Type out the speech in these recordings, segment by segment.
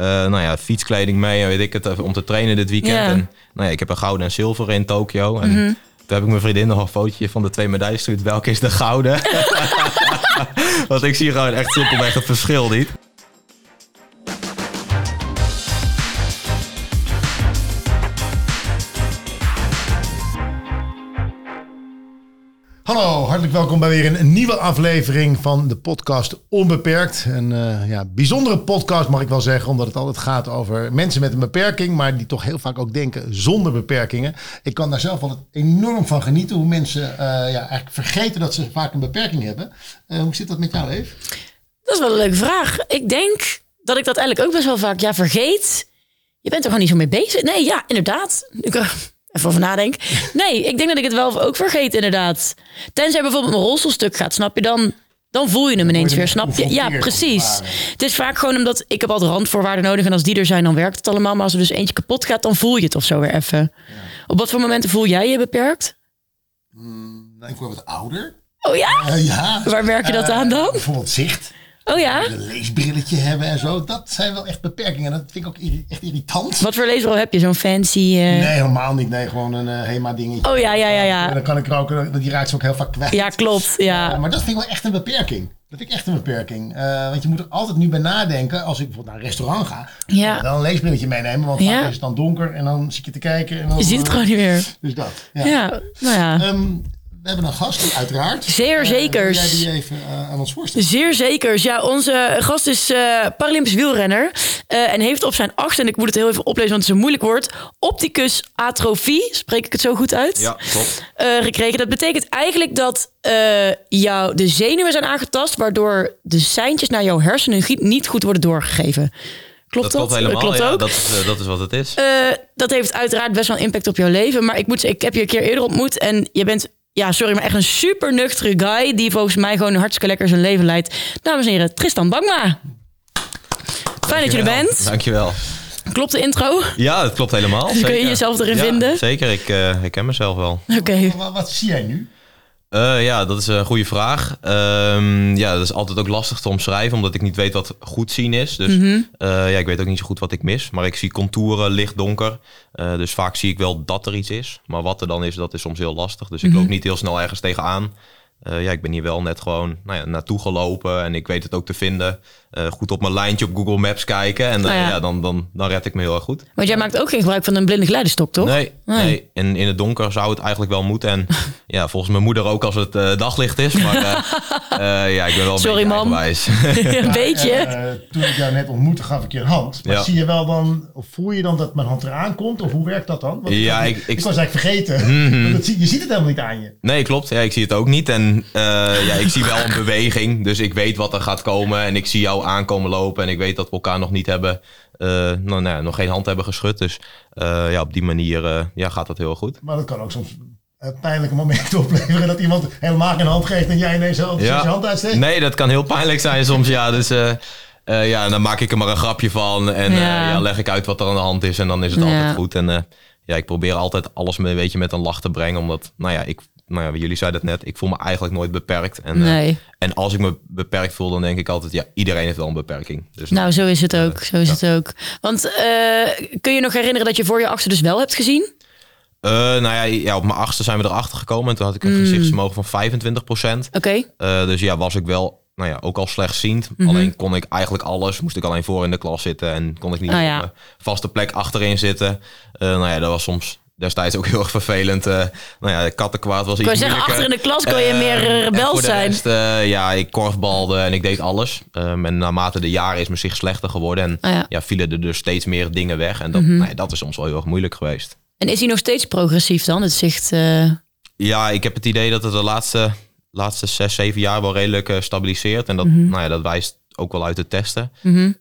eh, nou ja, fietskleding mee en weet ik het, om te trainen dit weekend. En nou ja, ik heb een gouden en zilveren in Tokio. En Mhm. toen heb ik mijn vriendin nog een fotootje van de twee medailles gestuurd. Welke is de gouden? Want ik zie gewoon echt simpelweg het verschil niet. Welkom bij weer een, nieuwe aflevering van de podcast Onbeperkt. Een eh, ja, bijzondere podcast mag ik wel zeggen, omdat het altijd gaat over mensen met een beperking, maar die toch heel vaak ook denken zonder beperkingen. Ik kan daar zelf altijd enorm van genieten, hoe mensen eh, ja, eigenlijk vergeten dat ze vaak een beperking hebben. Eh, hoe zit dat met jou, Eve? Dat is wel een leuke vraag. Ik denk dat ik dat eigenlijk ook best wel vaak ja, vergeet. Je bent er gewoon niet zo mee bezig. Nee, ja, inderdaad. Ik even over nadenk. Nee, ik denk dat ik het wel ook vergeet, inderdaad. Tenzij bijvoorbeeld mijn rolstoelstuk gaat, snap je? Dan, dan voel je hem ineens je weer, snap je? Ja, precies. het is vaak gewoon omdat ik heb altijd randvoorwaarden nodig. En als die er zijn, dan werkt het allemaal. Maar als er dus eentje kapot gaat, dan voel je het of zo weer even. Op wat voor momenten voel jij je beperkt? Nou, ik word wat ouder. Oh ja? Eh, ja. Waar merk je dat Eh, aan dan? Bijvoorbeeld zicht. Oh ja? Een leesbrilletje hebben en zo. Dat zijn wel echt beperkingen. Dat vind ik ook irri- echt irritant. Wat voor leesbril heb je? Zo'n fancy... eh, Nee, helemaal niet. Nee, gewoon een eh, HEMA dingetje. Oh ja, ja, ja, ja. En dan kan ik er ook, die raakt ze ook heel vaak kwijt. Ja, klopt. Ja. Eh, maar dat vind ik wel echt een beperking. Dat vind ik echt een beperking. Want je moet er altijd nu bij nadenken. Als ik bijvoorbeeld naar een restaurant ga. Ja. Dan een leesbrilletje meenemen. Want vaak Ja. is het dan donker. En dan zit je te kijken. En dan, Je ziet het gewoon niet meer. Dus dat. Ja. Ja, nou ja. Ehm, we hebben een gast, uiteraard. Zeer Eh, zekers. wil jij die even eh, aan ons voorstellen? Zeer zeker. Ja, onze gast is eh Paralympisch wielrenner. eh, en heeft op zijn acht, en ik moet het heel even oplezen, want het is een moeilijk woord. Opticus atrofie, spreek ik het zo goed uit? Ja, klopt. eh, gekregen. Dat betekent eigenlijk dat eh jou de zenuwen zijn aangetast, waardoor de seintjes naar jouw hersenen niet goed worden doorgegeven. Klopt Dat dat? klopt helemaal. Klopt ja, ook. dat, is, dat is wat het is. Eh, dat heeft uiteraard best wel een impact op jouw leven. Maar ik moet zeggen, ik heb je een keer eerder ontmoet. En je bent, ja, sorry, maar echt een super nuchtere guy. Die volgens mij gewoon hartstikke lekker zijn leven leidt. Dames en heren, Tristan Bangma. Fijn dat je er bent. Dankjewel. Klopt de intro? Ja, dat klopt helemaal. Kun je zeker. jezelf erin Ja, vinden? Zeker, ik eh, herken mezelf wel. Oké. Wat, wat zie jij nu? Eh, ja, dat is een goede vraag. Ehm, ja, dat is altijd ook lastig te omschrijven, omdat ik niet weet wat goed zien is. Dus Mhm. eh, ja, ik weet ook niet zo goed wat ik mis. Maar ik zie contouren, licht, donker. Eh, dus vaak zie ik wel dat er iets is. Maar wat er dan is, dat is soms heel lastig. Dus Mhm. ik loop niet heel snel ergens tegenaan. Ja, ik ben hier wel net gewoon nou ja, naartoe gelopen en ik weet het ook te vinden. Eh, goed op mijn lijntje op Google Maps kijken en eh, Oh ja. ja. dan, dan, dan red ik me heel erg goed. Want jij maakt ook geen gebruik van een blinde geleidestok, toch? Nee, Nee. nee. En in het donker zou het eigenlijk wel moeten. En ja, volgens mijn moeder ook als het eh, daglicht is. Maar eh, eh, ja, ik ben wel een Sorry, eigenwijs. een beetje. Eh, toen ik jou net ontmoette, gaf ik je een hand. Maar Ja. zie je wel dan, of voel je dan dat mijn hand eraan komt? Of hoe werkt dat dan? Want Ja, ik, ik- was eigenlijk vergeten. Dat zie, je ziet het helemaal niet aan je. Nee, klopt. Ja, ik zie het ook niet. En eh, ja, ik zie wel een beweging. Dus ik weet wat er gaat komen. En ik zie jou aankomen lopen. En ik weet dat we elkaar nog niet hebben... eh, nou, nou, ja, nog geen hand hebben geschud. Dus eh, ja, op die manier eh, ja, gaat dat heel goed. Maar dat kan ook soms pijnlijke momenten opleveren. Dat iemand helemaal geen hand geeft en jij ineens precies je hand uitsteekt. Nee, dat kan heel pijnlijk zijn soms, ja. Dus eh, eh, ja, dan maak ik er maar een grapje van. En Ja. ja. ja, leg ik uit wat er aan de hand is. En dan is het Ja. altijd goed. En eh, ja, ik probeer altijd alles een beetje met een lach te brengen. Omdat, nou ja, ik, nou ja, jullie zeiden het net. Ik voel me eigenlijk nooit beperkt. En, eh, en als ik me beperkt voel, dan denk ik altijd... Ja, iedereen heeft wel een beperking. Dus Nou, zo is het ook. Zo is het ook. Want eh, kun je nog herinneren dat je voor je achter dus wel hebt gezien? eh, nou ja, ja, op mijn achtste zijn we erachter gekomen. En toen had ik een gezichtsvermogen van 25% Oké. Eh, dus ja, was ik wel, nou ja, ook al slechtziend. Mhm. Alleen kon ik eigenlijk alles. Moest ik alleen voor in de klas zitten en kon ik niet Ah, ja. op mijn vaste plek achterin zitten. Eh, nou ja, dat was soms destijds ook heel erg vervelend. Eh, nou ja, kattenkwaad was Ik iets zeggen, moeilijker. achter in de klas kon je Eh, meer eh, de zijn. rest, ja, ik korfbalde en ik deed alles. Ehm, en naarmate de jaren is mijn zicht slechter geworden. En Ah, ja. Ja. vielen er dus steeds meer dingen weg. En dat, ja, dat is soms wel heel erg moeilijk geweest. En is hij nog steeds progressief dan, het zicht? Ja, ik heb het idee dat het de laatste, laatste zes, zeven jaar wel redelijk stabiliseert. En dat, Mhm. nou ja, dat wijst ook wel uit de testen.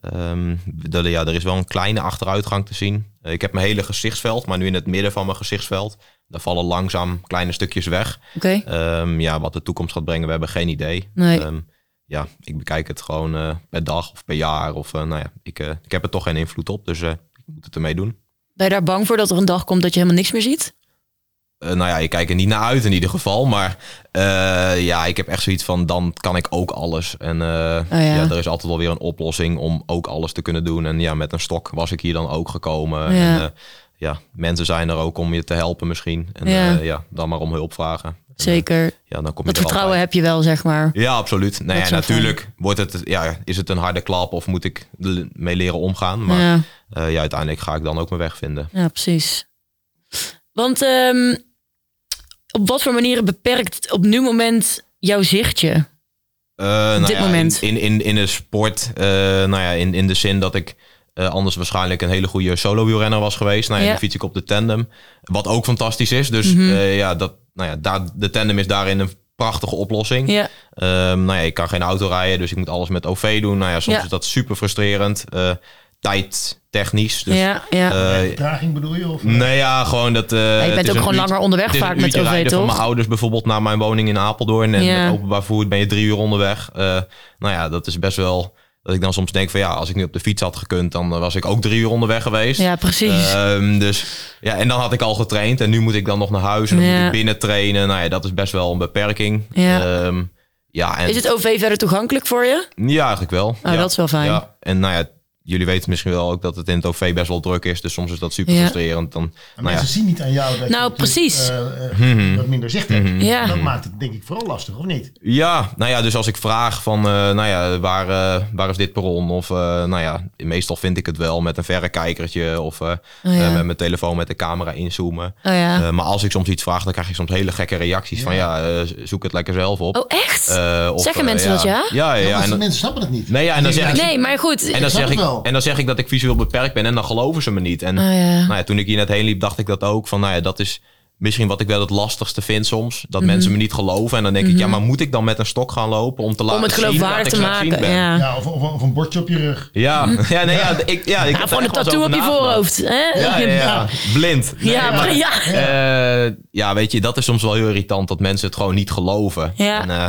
Ehm, dat- ja, er is wel een kleine achteruitgang te zien. Eh, ik heb mijn hele gezichtsveld, maar nu in het midden van mijn gezichtsveld. Daar vallen langzaam kleine stukjes weg. Ehm, ja, wat de toekomst gaat brengen, we hebben geen idee. Nee. Ehm, ja, ik bekijk het gewoon eh, per dag of per jaar. Of eh, nou ja, ik, ik heb er toch geen invloed op, dus ik moet het ermee doen. Ben je daar bang voor dat er een dag komt dat je helemaal niks meer ziet? Eh, nou ja, ik kijk er niet naar uit in ieder geval. Maar eh, ja, ik heb echt zoiets van, dan kan ik ook alles. En eh, Oh ja. ja. er is altijd wel weer een oplossing om ook alles te kunnen doen. En ja, met een stok was ik hier dan ook gekomen. Ja. En, ja, mensen zijn er ook om je te helpen misschien. En Ja. ja, ja dan maar om hulp vragen. Zeker. Ja, dan kom je Dat er vertrouwen altijd. heb je wel, zeg maar. Ja, absoluut. Nee, is ja, fijn. natuurlijk wordt het, ja, is het een harde klap of moet ik ermee leren omgaan. Maar Ja. ja, uiteindelijk ga ik dan ook mijn weg vinden. Ja, precies. Want ehm, op wat voor manieren beperkt op nu moment jouw zichtje? Eh, nou dit ja, moment. In, in, in, de sport, eh, nou ja, in, in de zin dat ik eh, anders waarschijnlijk een hele goede solo wielrenner was geweest. Nou ja, Ja. dan fiets ik op de tandem. Wat ook fantastisch is. Dus Mhm. ja, dat, nou ja daar, de tandem is daarin een prachtige oplossing. Ja, Ehm, nou ja, ik kan geen auto rijden, dus ik moet alles met OV doen. Nou ja, soms Ja. is dat super frustrerend. Tijdtechnisch. Dus, ja, ja. eh, Vertraging bedoel je? Of, Nee, ja, gewoon dat. eh, Ja, je bent ook gewoon langer onderweg vaak met OV, rijden van toch? mijn ouders bijvoorbeeld naar mijn woning in Apeldoorn. En Ja. met openbaar vervoer ben je drie uur onderweg. Eh, nou ja, dat is best wel. Dat ik dan soms denk van ja, als ik nu op de fiets had gekund, dan eh, was ik ook drie uur onderweg geweest. Ja, precies. Ehm, dus ja, en dan had ik al getraind en nu moet ik dan nog naar huis en dan Ja. moet ik binnen trainen. Nou ja, dat is best wel een beperking. Ja. Ehm, ja, en is het OV verder toegankelijk voor je? ja, eigenlijk wel. Oh, ja. dat is wel fijn. Ja, en nou ja, jullie weten misschien wel ook dat het in het OV best wel druk is. Dus soms is dat super Ja. frustrerend. Dan, Maar nou ja, zien niet aan jou dat je Nou, natuurlijk, precies. eh, eh, wat minder zicht hebt. Ja. Dat maakt het denk ik vooral lastig, of niet? Ja, nou ja, dus als ik vraag van, eh, nou ja, waar, waar is dit perron? Of, eh, nou ja, meestal vind ik het wel met een verrekijkertje of eh, Oh ja. met mijn telefoon met de camera inzoomen. Oh ja. Eh, maar als ik soms iets vraag, dan krijg ik soms hele gekke reacties van, ja, zoek het lekker zelf op. oh, echt? Of, Zeggen mensen dat, ja? Ja, ja, Ja, ja. want En dan, mensen snappen het niet. nee, ja, en dan zeg ik, nee, maar goed. en dan snap zeg ik, het wel. en dan zeg ik dat ik visueel beperkt ben en dan geloven ze me niet. En Oh ja. nou ja, toen ik hier net heen liep, dacht ik dat ook. Van, nou ja, dat is misschien wat ik wel het lastigste vind soms. Dat Mhm. mensen me niet geloven. En dan denk ik, ja, maar moet ik dan met een stok gaan lopen om te laten Om het zien dat te maken. ben? Ja. Ja, of, of, of een bordje op je rug. Ja, ja, nee, ja, ik, ja, ik Ja, heb een tattoo op je voorhoofd. Hè? Ja, ja, ja. blind. Nee, Ja, maar, ja. eh, ja, weet je, dat is soms wel heel irritant dat mensen het gewoon niet geloven. Ja. En, eh,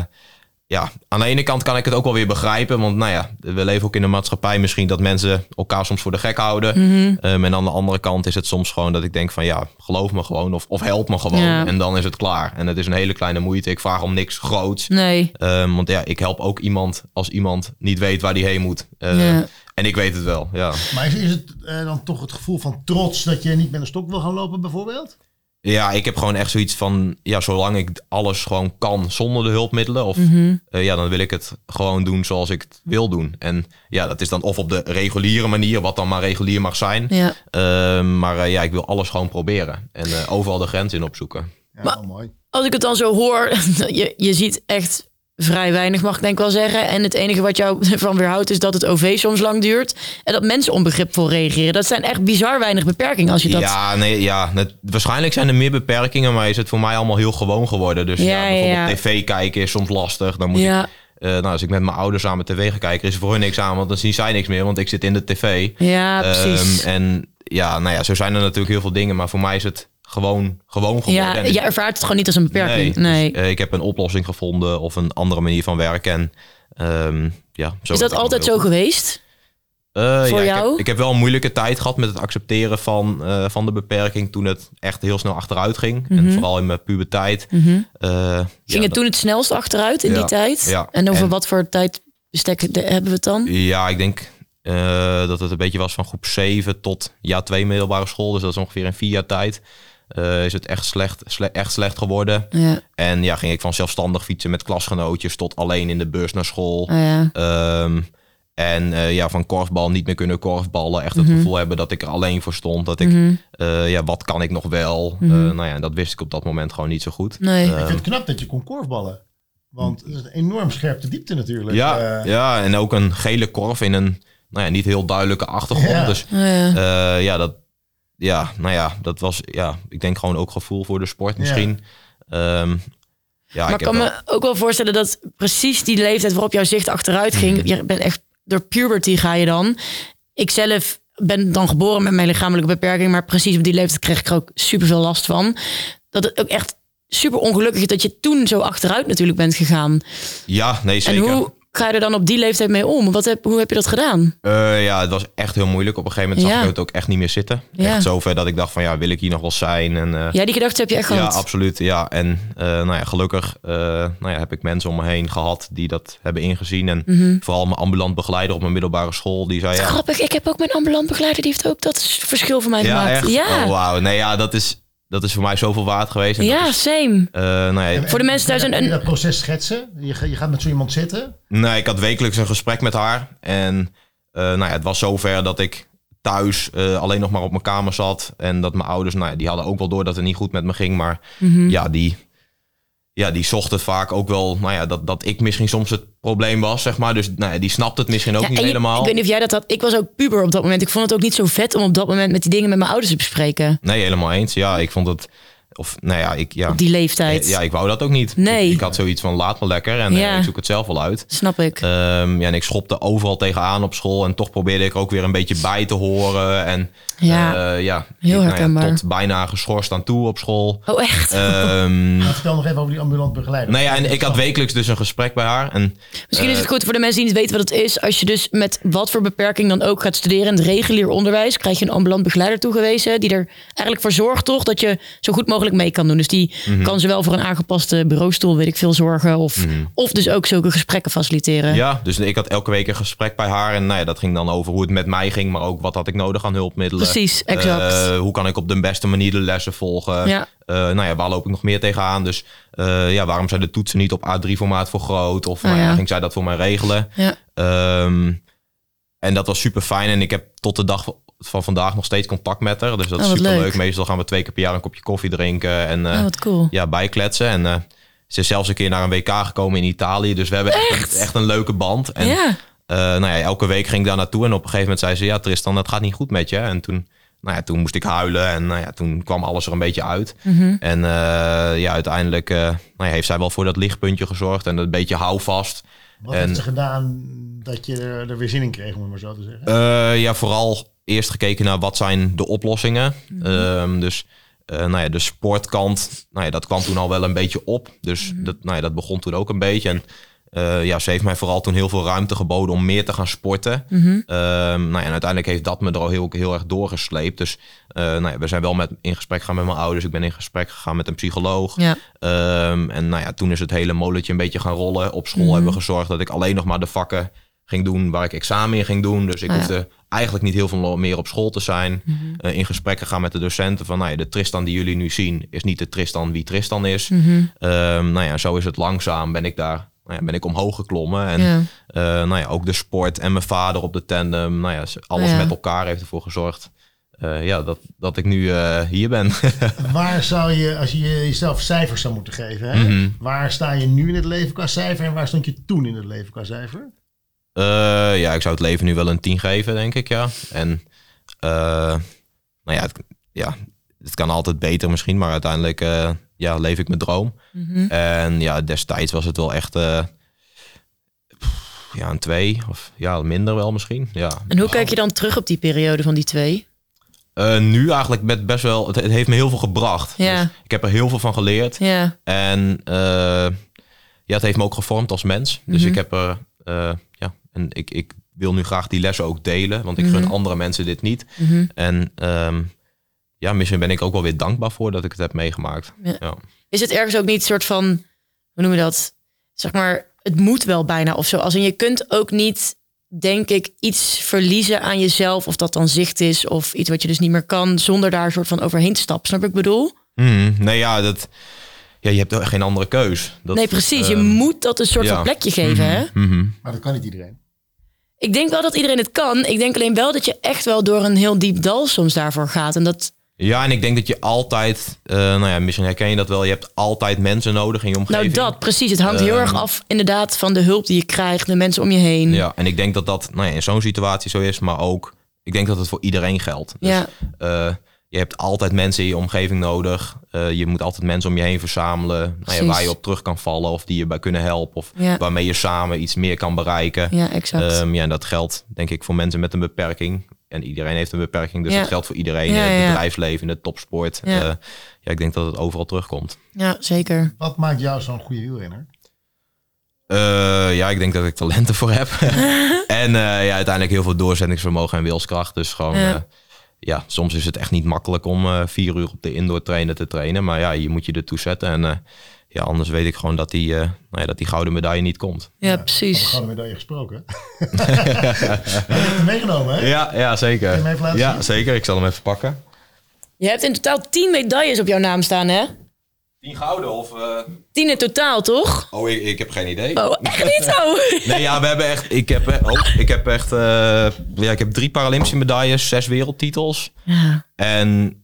ja, aan de ene kant kan ik het ook wel weer begrijpen. Want nou ja, we leven ook in een maatschappij misschien dat mensen elkaar soms voor de gek houden. Mhm. Ehm, en aan de andere kant is het soms gewoon dat ik denk van ja, geloof me gewoon of, of help me gewoon. Ja. En dan is het klaar. En het is een hele kleine moeite. Ik vraag om niks groots. Nee. Ehm, want ja, ik help ook iemand als iemand niet weet waar die heen moet. Eh, Ja. En ik weet het wel, ja. Maar is, is het eh, dan toch het gevoel van trots dat je niet met een stok wil gaan lopen bijvoorbeeld? Ja, ik heb gewoon echt zoiets van, ja, zolang ik alles gewoon kan zonder de hulpmiddelen, of Mhm. eh, ja, dan wil ik het gewoon doen zoals ik het wil doen. En ja, dat is dan of op de reguliere manier, wat dan maar regulier mag zijn. Ja. Ehm, maar eh, ja, ik wil alles gewoon proberen en eh, overal de grens in opzoeken. Ja, Maar- mooi. Als ik het dan zo hoor, je, je ziet echt vrij weinig, mag ik denk wel zeggen. En het enige wat jou ervan weerhoudt is dat het OV soms lang duurt. En dat mensen onbegripvol reageren. Dat zijn echt bizar weinig beperkingen als je dat... Ja, nee, ja waarschijnlijk zijn er meer beperkingen, maar is het voor mij allemaal heel gewoon geworden. Dus ja, bijvoorbeeld ja. tv kijken is soms lastig. Dan moet Ja. ik, eh, nou, als ik met mijn ouders samen tv ga kijken, is er voor hun niks aan, want dan zien zij niks meer, want ik zit in de tv. Ja, precies. Ehm, en ja, nou ja, zo zijn er natuurlijk heel veel dingen, maar voor mij is het gewoon, gewoon geworden. ja, je ervaart het gewoon niet als een beperking. Nee. dus, eh, ik heb een oplossing gevonden of een andere manier van werken. En, ehm, ja, zo is dat altijd zo geweest? Eh, voor ja, Ik jou? heb, ik heb wel een moeilijke tijd gehad met het accepteren van, eh, van de beperking toen het echt heel snel achteruit ging. En vooral in mijn puberteit. Mhm. Ging ja, het toen het snelst achteruit in Ja, die tijd? ja. En over En- wat voor tijdbestek hebben we het dan? Ja, ik denk dat het een beetje was van groep 7 tot ja, twee middelbare school. Dus dat is ongeveer in vier jaar tijd. Eh, is het echt slecht, sle- echt slecht geworden. Ja, En ja, ging ik van zelfstandig fietsen met klasgenootjes tot alleen in de bus naar school. oh ja. Ehm, en eh, ja, van korfbal niet meer kunnen korfballen. Echt het Mhm. gevoel hebben dat ik er alleen voor stond. Dat ik, eh, ja, wat kan ik nog wel? Mhm. Eh, nou ja, dat wist ik op dat moment gewoon niet zo goed. Nee. Ik vind het knap dat je kon korfballen. Want het is een enorm scherpte diepte natuurlijk. Ja, Eh, ja, en ook een gele korf in een nou ja, niet heel duidelijke achtergrond. Ja. Dus Oh ja. eh, ja, dat, ja, nou ja, dat was, ja, ik denk gewoon ook gevoel voor de sport misschien. Ehm, ja, maar ik kan wel- me ook wel voorstellen dat precies die leeftijd waarop jouw zicht achteruit ging, Mhm. je bent echt door puberty ga je dan. Ik zelf ben dan geboren met mijn lichamelijke beperking, maar precies op die leeftijd kreeg ik er ook super veel last van. Dat het ook echt super ongelukkig is dat je toen zo achteruit natuurlijk bent gegaan. Ja, nee, zeker. En hoe, ga je er dan op die leeftijd mee om? Wat heb, hoe heb je dat gedaan? Eh, ja, het was echt heel moeilijk. Op een gegeven moment zag Ja. ik het ook echt niet meer zitten. Ja. Echt zover dat ik dacht van ja, wil ik hier nog wel zijn? En, eh, Ja, die gedachte heb je echt ja, gehad. absoluut. Ja, en eh, nou ja, gelukkig nou ja, heb ik mensen om me heen gehad die dat hebben ingezien. En vooral mijn ambulant begeleider op mijn middelbare school, die zei ja. Grappig, ik heb ook mijn ambulant begeleider, die heeft ook dat verschil voor mij Ja, gemaakt. echt? Ja, Oh, wauw. Nee, ja, dat is, dat is voor mij zoveel waard geweest. En dat ja is, same. eh, nou ja, Voor de mensen thuis Kun je een- dat proces schetsen? Je, je gaat met zo iemand zitten. Nee, ik had wekelijks een gesprek met haar. En eh, nou ja, het was zover dat ik thuis eh, alleen nog maar op mijn kamer zat. En dat mijn ouders, nou ja, die hadden ook wel door dat het niet goed met me ging. Maar Mhm. ja, die, ja, die zochten vaak ook wel, nou ja, dat, dat ik misschien soms het probleem was, zeg maar. Dus nou ja, die snapte het misschien ook Ja, niet je- helemaal. Ik weet niet of jij dat had. Ik was ook puber op dat moment. Ik vond het ook niet zo vet om op dat moment met die dingen met mijn ouders te bespreken. Nee, helemaal eens. Ja, ik vond het, of nou ja, ik, ja, Op die leeftijd. ja, ik wou dat ook niet. Nee. Ik, ik had zoiets van, laat me lekker en eh, ik zoek het zelf wel uit. Snap ik. Ehm, ja, en ik schopte overal tegenaan op school. En toch probeerde ik ook weer een beetje bij te horen. En Ja. eh, ja, Heel nou ja, herkenbaar. tot bijna geschorst aan toe op school. oh, echt? Ehm, vertel nog even over die ambulant begeleider. nou ja, en ik had wekelijks dus een gesprek bij haar. En Misschien is het goed voor de mensen die niet weten wat het is. Als je dus met wat voor beperking dan ook gaat studeren in het regulier onderwijs, krijg je een ambulant begeleider toegewezen. Die er eigenlijk voor zorgt toch dat je zo goed mogelijk mee kan doen. Dus die Mhm. kan zowel voor een aangepaste bureaustoel, weet ik veel, zorgen. Of, of dus ook zulke gesprekken faciliteren. Mhm. ja, dus ik had elke week een gesprek bij haar. En nou ja, dat ging dan over hoe het met mij ging. Maar ook wat had ik nodig aan hulpmiddelen. Precies, exact. Eh, hoe kan ik op de beste manier de lessen volgen? Ja. Eh, nou ja, waar loop ik nog meer tegenaan? Dus eh, ja, waarom zijn de toetsen niet op A3-formaat voor groot? Of nou ja, ging zij dat voor mij regelen? Ja. Ehm, en dat was super fijn. En ik heb tot de dag van vandaag nog steeds contact met haar. Dus dat Oh, is wat super leuk. leuk. Meestal gaan we twee keer per jaar een kopje koffie drinken. En eh, Oh, cool. ja, bijkletsen. En eh, ze is zelfs een keer naar een WK gekomen in Italië. Dus we hebben echt, echt een leuke band. En ja. Eh, nou ja, elke week ging ik daar naartoe. En op een gegeven moment zei ze... Ja, Tristan, het gaat niet goed met je. En toen, nou ja, toen moest ik huilen. En nou ja, toen kwam alles er een beetje uit. Mhm. En eh, ja, uiteindelijk eh, nou ja, heeft zij wel voor dat lichtpuntje gezorgd. En een beetje houvast. Wat en- heeft ze gedaan dat je er, er weer zin in kreeg, om het maar zo te zeggen? Eh, ja, vooral eerst gekeken naar wat zijn de oplossingen. Ehm, dus eh, nou ja, de sportkant, nou ja, dat kwam toen al wel een beetje op. Dus dat, nou ja, dat begon toen ook een beetje. En eh, ja, ze heeft mij vooral toen heel veel ruimte geboden om meer te gaan sporten. Ehm, nou ja, en uiteindelijk heeft dat me er al heel, heel erg doorgesleept. Dus eh, nou ja, we zijn wel met, in gesprek gegaan met mijn ouders. Ik ben in gesprek gegaan met een psycholoog. Ja. Ehm, en nou ja, toen is het hele molentje een beetje gaan rollen. Op school hebben we gezorgd dat ik alleen nog maar de vakken ging doen waar ik examen in ging doen. Dus ik Ah, ja. hoefde eigenlijk niet heel veel meer op school te zijn. Eh, in gesprekken gaan met de docenten van nou ja, de Tristan die jullie nu zien is niet de Tristan wie Tristan is. Ehm, nou ja, zo is het langzaam ben ik daar. Nou ja, ben ik omhoog geklommen. En Ja. eh, nou ja, ook de sport en mijn vader op de tandem. Nou ja, alles Ja. met elkaar heeft ervoor gezorgd. eh, ja, dat, dat ik nu eh, hier ben. Waar zou je, als je jezelf cijfers zou moeten geven, hè? Mhm. waar sta je nu in het leven qua cijfer en waar stond je toen in het leven qua cijfer? Eh, ja, ik zou het leven nu wel een 10 geven, denk ik, ja. En eh, nou ja het, ja, het kan altijd beter misschien, maar uiteindelijk eh, ja, leef ik mijn droom. Mhm. En ja, destijds was het wel echt eh, pff, ja, een 2 of ja, minder wel misschien. Ja. En hoe kijk je dan terug op die periode van die twee? Eh, nu eigenlijk met best wel, het, het heeft me heel veel gebracht. Ja. Dus ik heb er heel veel van geleerd. Ja. En eh, ja, het heeft me ook gevormd als mens. Dus Mhm. ik heb er, ja, en ik, ik wil nu graag die lessen ook delen, want ik Mhm. gun andere mensen dit niet. Mhm. En ehm, ja, misschien ben ik ook wel weer dankbaar voor dat ik het heb meegemaakt. Ja. Ja. Is het ergens ook niet een soort van, hoe noem je dat? Zeg maar, het moet wel bijna of zo. Als in je kunt ook niet, denk ik, iets verliezen aan jezelf. Of dat dan zicht is of iets wat je dus niet meer kan. Zonder daar een soort van overheen te stappen. Snap ik bedoel? Mhm. nee, ja, dat, ja, je hebt er geen andere keus. Dat, nee, precies. je ehm, moet dat een soort ja. van plekje geven, hè? mhm. Maar dat kan niet iedereen. Ik denk wel dat iedereen het kan. Ik denk alleen wel dat je echt wel door een heel diep dal soms daarvoor gaat. En dat, Ja, en ik denk dat je altijd, eh, nou ja, misschien herken je dat wel, je hebt altijd mensen nodig in je omgeving. nou dat, precies. Het hangt heel Ehm, erg af inderdaad van de hulp die je krijgt. De mensen om je heen. Ja, en ik denk dat dat nou ja, in zo'n situatie zo is, maar ook, ik denk dat het voor iedereen geldt. Dus, Ja. eh, je hebt altijd mensen in je omgeving nodig. Eh, je moet altijd mensen om je heen verzamelen. Nou ja, waar je op terug kan vallen of die je bij kunnen helpen. Of Ja. waarmee je samen iets meer kan bereiken. Ja, exact. Ehm, ja, en dat geldt denk ik voor mensen met een beperking. En iedereen heeft een beperking, dus Ja. dat geldt voor iedereen. Ja, in het bedrijfsleven, in het topsport. Ja. Ja. ja, ik denk dat het overal terugkomt. ja, zeker. Wat maakt jou zo'n goede wielrenner? Eh, ja, ik denk dat ik talenten voor heb. en eh, ja, uiteindelijk heel veel doorzettingsvermogen en wilskracht. Dus gewoon, Ja. ja. ja, soms is het echt niet makkelijk om eh, vier uur op de indoor trainer te trainen. Maar ja, je moet je ertoe zetten. En eh, ja, anders weet ik gewoon dat die, eh, nou ja, dat die gouden medaille niet komt. Ja, Over precies. gouden medaille gesproken. Heb je hem meegenomen, hè? Ja, ja zeker. je hem even laten Ja, zien? zeker. Ik zal hem even pakken. Je hebt in totaal 10 medailles op jouw naam staan, hè? Tien gouden of... 10 in totaal, toch? Oh, ik, ik heb geen idee. Oh, echt niet zo. Nee, ja, we hebben echt. Ik heb, eh, oh, ik heb echt. eh, ja, ik heb drie Paralympische medailles, zes wereldtitels. Ja, En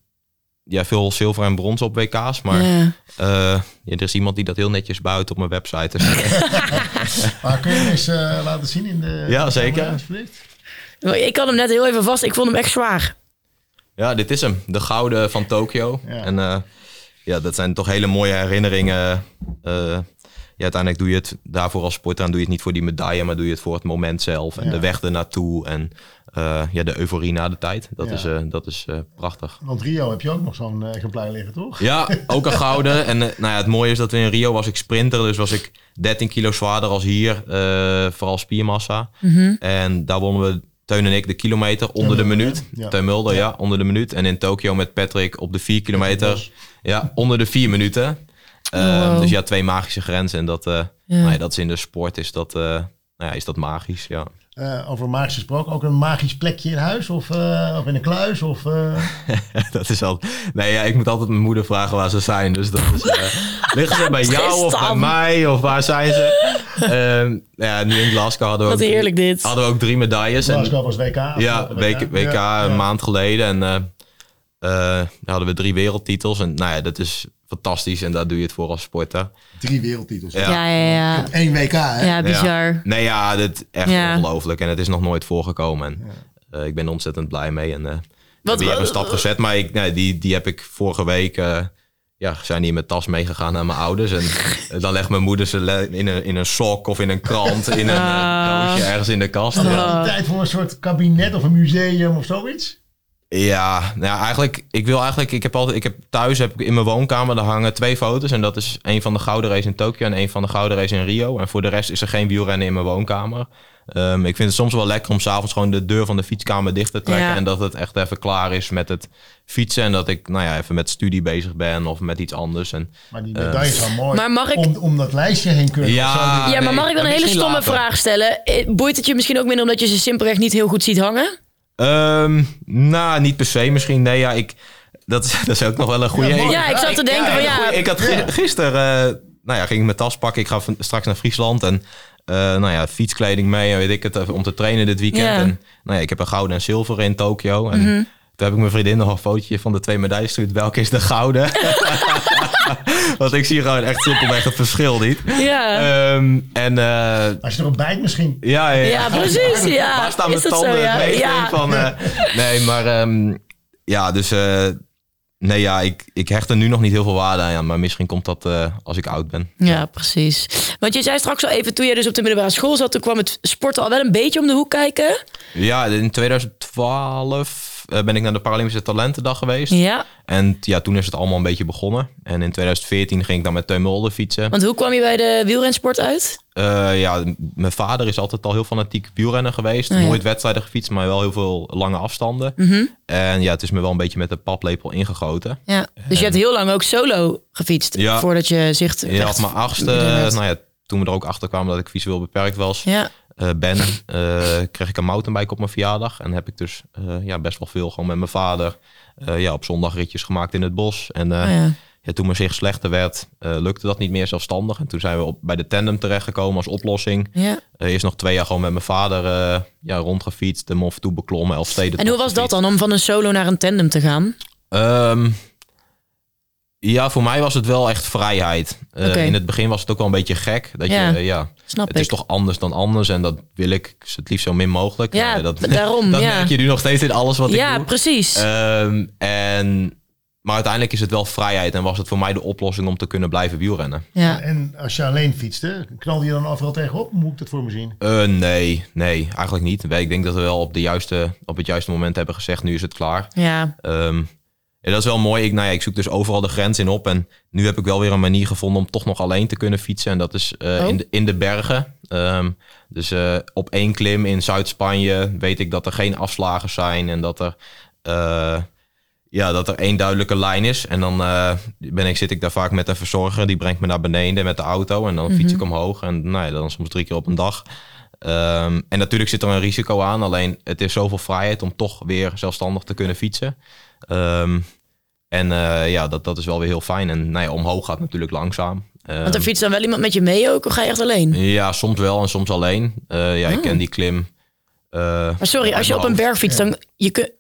ja, veel zilver en brons op WK's. Maar ja. eh, ja, er is iemand die dat heel netjes buiten op mijn website. Dus, Maar kun je hem eens eh, laten zien in de... Ja, zeker. Ik had hem net heel even vast. Ik vond hem echt zwaar. ja, dit is hem. De gouden van Tokio. Ja. En eh, ja, dat zijn toch hele mooie herinneringen. Eh, ja, uiteindelijk doe je het daarvoor als sporter. En doe je het niet voor die medaille, maar doe je het voor het moment zelf. En Ja. de weg ernaartoe. En eh, ja, de euforie na de tijd. Dat Ja. is, eh, dat is eh, prachtig. Want Rio heb je ook nog zo'n eh, exemplaar liggen, toch? Ja, ook een gouden. En nou ja, het mooie is dat in Rio was ik sprinter. Dus was ik 13 kilo zwaarder als hier. eh, vooral spiermassa. En daar wonnen we, Teun en ik, de kilometer onder de minuut. Ja. Teun Mulder, ja. Ja. onder de minuut. En in Tokio met Patrick op de 4 kilometer. Ja, onder de 4 minuten. Eh, Wow. Dus ja, twee magische grenzen. En dat, eh, nou ja, dat is in de sport is dat, eh, nou ja, is dat magisch, ja. Eh, over magisch gesproken, ook een magisch plekje in huis? Of, eh, of in een kluis? Of, eh, dat is al. Nee, ja, ik moet altijd mijn moeder vragen waar ze zijn. Dus dat is. eh, liggen ze bij jou of bij mij? Of waar zijn ze? Ehm, ja, nu in Glasgow hadden we, Wat ook, heerlijk dit. hadden we ook drie medailles. En, Glasgow was WK. ja, WK, WK Ja, een ja. maand geleden. En eh, eh, daar hadden we drie wereldtitels. En nou ja, dat is fantastisch. En daar doe je het voor als sporter. Drie wereldtitels. Ja. Ja, ja, ja. Eén WK, hè? Ja, bizar. Nee, ja, dat echt Ja. ongelooflijk. En het is nog nooit voorgekomen. En, eh, ik ben ontzettend blij mee. En eh Wat- weer een stap gezet. Maar ik, nee, die, die heb ik vorige week... eh, ja, zijn in mijn tas meegegaan naar mijn ouders. En eh, dan legt mijn moeder ze in een, in een sok of in een krant... in een eh, doosje ergens in de kast. We die tijd voor een soort kabinet of een museum of zoiets? Ja, nou ja, eigenlijk, ik wil eigenlijk, ik heb altijd, ik heb thuis heb ik in mijn woonkamer, daar hangen twee foto's. En dat is een van de gouden race in Tokio en een van de gouden race in Rio. En voor de rest is er geen wielrennen in mijn woonkamer. Ehm, ik vind het soms wel lekker om s'avonds gewoon de deur van de fietskamer dicht te trekken. Ja. En dat het echt even klaar is met het fietsen. En dat ik, nou ja, even met studie bezig ben of met iets anders. En Maar die medaille is wel mooi. Maar mag ik- Om, om dat lijstje heen kunnen. Ja. Ja, maar nee, mag ik dan een hele stomme later. vraag stellen? Eh, Boeit het je misschien ook minder omdat je ze simpelweg niet heel goed ziet hangen? Ehm, nou, niet per se misschien. Nee, ja, ik, dat, is, dat is ook nog wel een goede. Ja, mooi. Ja, ik zat te denken van ja. Ik had gisteren, eh, nou ja, ging ik mijn tas pakken. Ik ga van- straks naar Friesland en eh, nou ja, fietskleding mee en weet ik het, even om te trainen dit weekend. Mhm. En nou ja, ik heb een gouden en zilver in Tokio. En toen heb ik mijn vriendin nog een fotootje van de twee medailles gestuurd. Welke is de gouden? Want ik zie gewoon echt simpelweg het verschil niet. Ja, Ehm, en eh, Als je erop bijt misschien. ja, ja, ja precies. Ja. Waar staan mijn tanden zo? Ja. het meest in Ja. van... eh, nee, maar ehm, ja, dus... eh, nee, ja, ik, ik hecht er nu nog niet heel veel waarde aan. Maar misschien komt dat eh, als ik oud ben. Ja, precies. Want je zei straks al even, toen je dus op de middelbare school zat, toen kwam het sporten al wel een beetje om de hoek kijken. Ja, in 2012 eh, ben ik naar de Paralympische Talentendag geweest. Ja. En ja, toen is het allemaal een beetje begonnen. En in 2014 ging ik dan met Teun Mulder fietsen. Want hoe kwam je bij de wielrensport uit? Eh, ja, mijn vader is altijd al heel fanatiek wielrenner geweest. Oh, ja. Nooit wedstrijden gefietst, maar wel heel veel lange afstanden. Mhm. En ja, het is me wel een beetje met de paplepel ingegoten. Ja. Dus je hebt heel lang ook solo gefietst Ja. voordat je zicht Ja, echt op mijn achtste, nou ja, toen we er ook achter kwamen dat ik visueel beperkt was, Ja, eh, ben, eh, kreeg ik een mountainbike op mijn verjaardag. En heb ik dus eh, ja, best wel veel gewoon met mijn vader ja, op zondag ritjes gemaakt in het bos. En Oh ja. ja, toen mijn zicht slechter werd, lukte dat niet meer zelfstandig. En toen zijn we op, bij de tandem terechtgekomen als oplossing. ja. Eerst nog twee jaar gewoon met mijn vader eh, ja, rondgefietst, de Mont toe beklommen, elf steden. En hoe was dat dan om van een solo naar een tandem te gaan? Ehm, ja, voor mij was het wel echt vrijheid. Eh. In het begin was het ook wel een beetje gek. Dat Ja. je, eh, ja, Snap het ik. is toch anders dan anders. En dat wil ik het liefst zo min mogelijk. Ja, Eh, dat, daarom, dat ja. merk je nu nog steeds in alles wat ik ja, doe. precies. Ehm, en, maar uiteindelijk is het wel vrijheid. En was het voor mij de oplossing om te kunnen blijven wielrennen. ja. En als je alleen fietste, knalde je dan overal tegenop? Moet ik dat voor me zien? Eh, nee, nee, eigenlijk niet. Ik denk dat we wel op, de juiste, op het juiste moment hebben gezegd, nu is het klaar. ja. Ehm, Ja, dat is wel mooi. Ik, nou ja, ik zoek dus overal de grens in op. En nu heb ik wel weer een manier gevonden om toch nog alleen te kunnen fietsen. En dat is eh, Oh. in, de, in de bergen. Ehm, dus eh, op één klim in Zuid-Spanje weet ik dat er geen afslagen zijn. En dat er, eh, ja, dat er één duidelijke lijn is. En dan ben ik, zit ik daar vaak met een verzorger. Die brengt me naar beneden met de auto. En dan fiets ik omhoog. En nou ja, dan soms drie keer op een dag. Ehm, en natuurlijk zit er een risico aan. Alleen het is zoveel vrijheid om toch weer zelfstandig te kunnen fietsen. Ehm, en eh, ja, dat, dat is wel weer heel fijn. En nou ja, omhoog gaat natuurlijk langzaam. Ehm, Want er fietst dan wel iemand met je mee ook, of ga je echt alleen? ja, soms wel en soms alleen. Eh, ja, ik Oh. ken die klim. eh, Maar sorry, als je op een berg fietst, dan je kunt...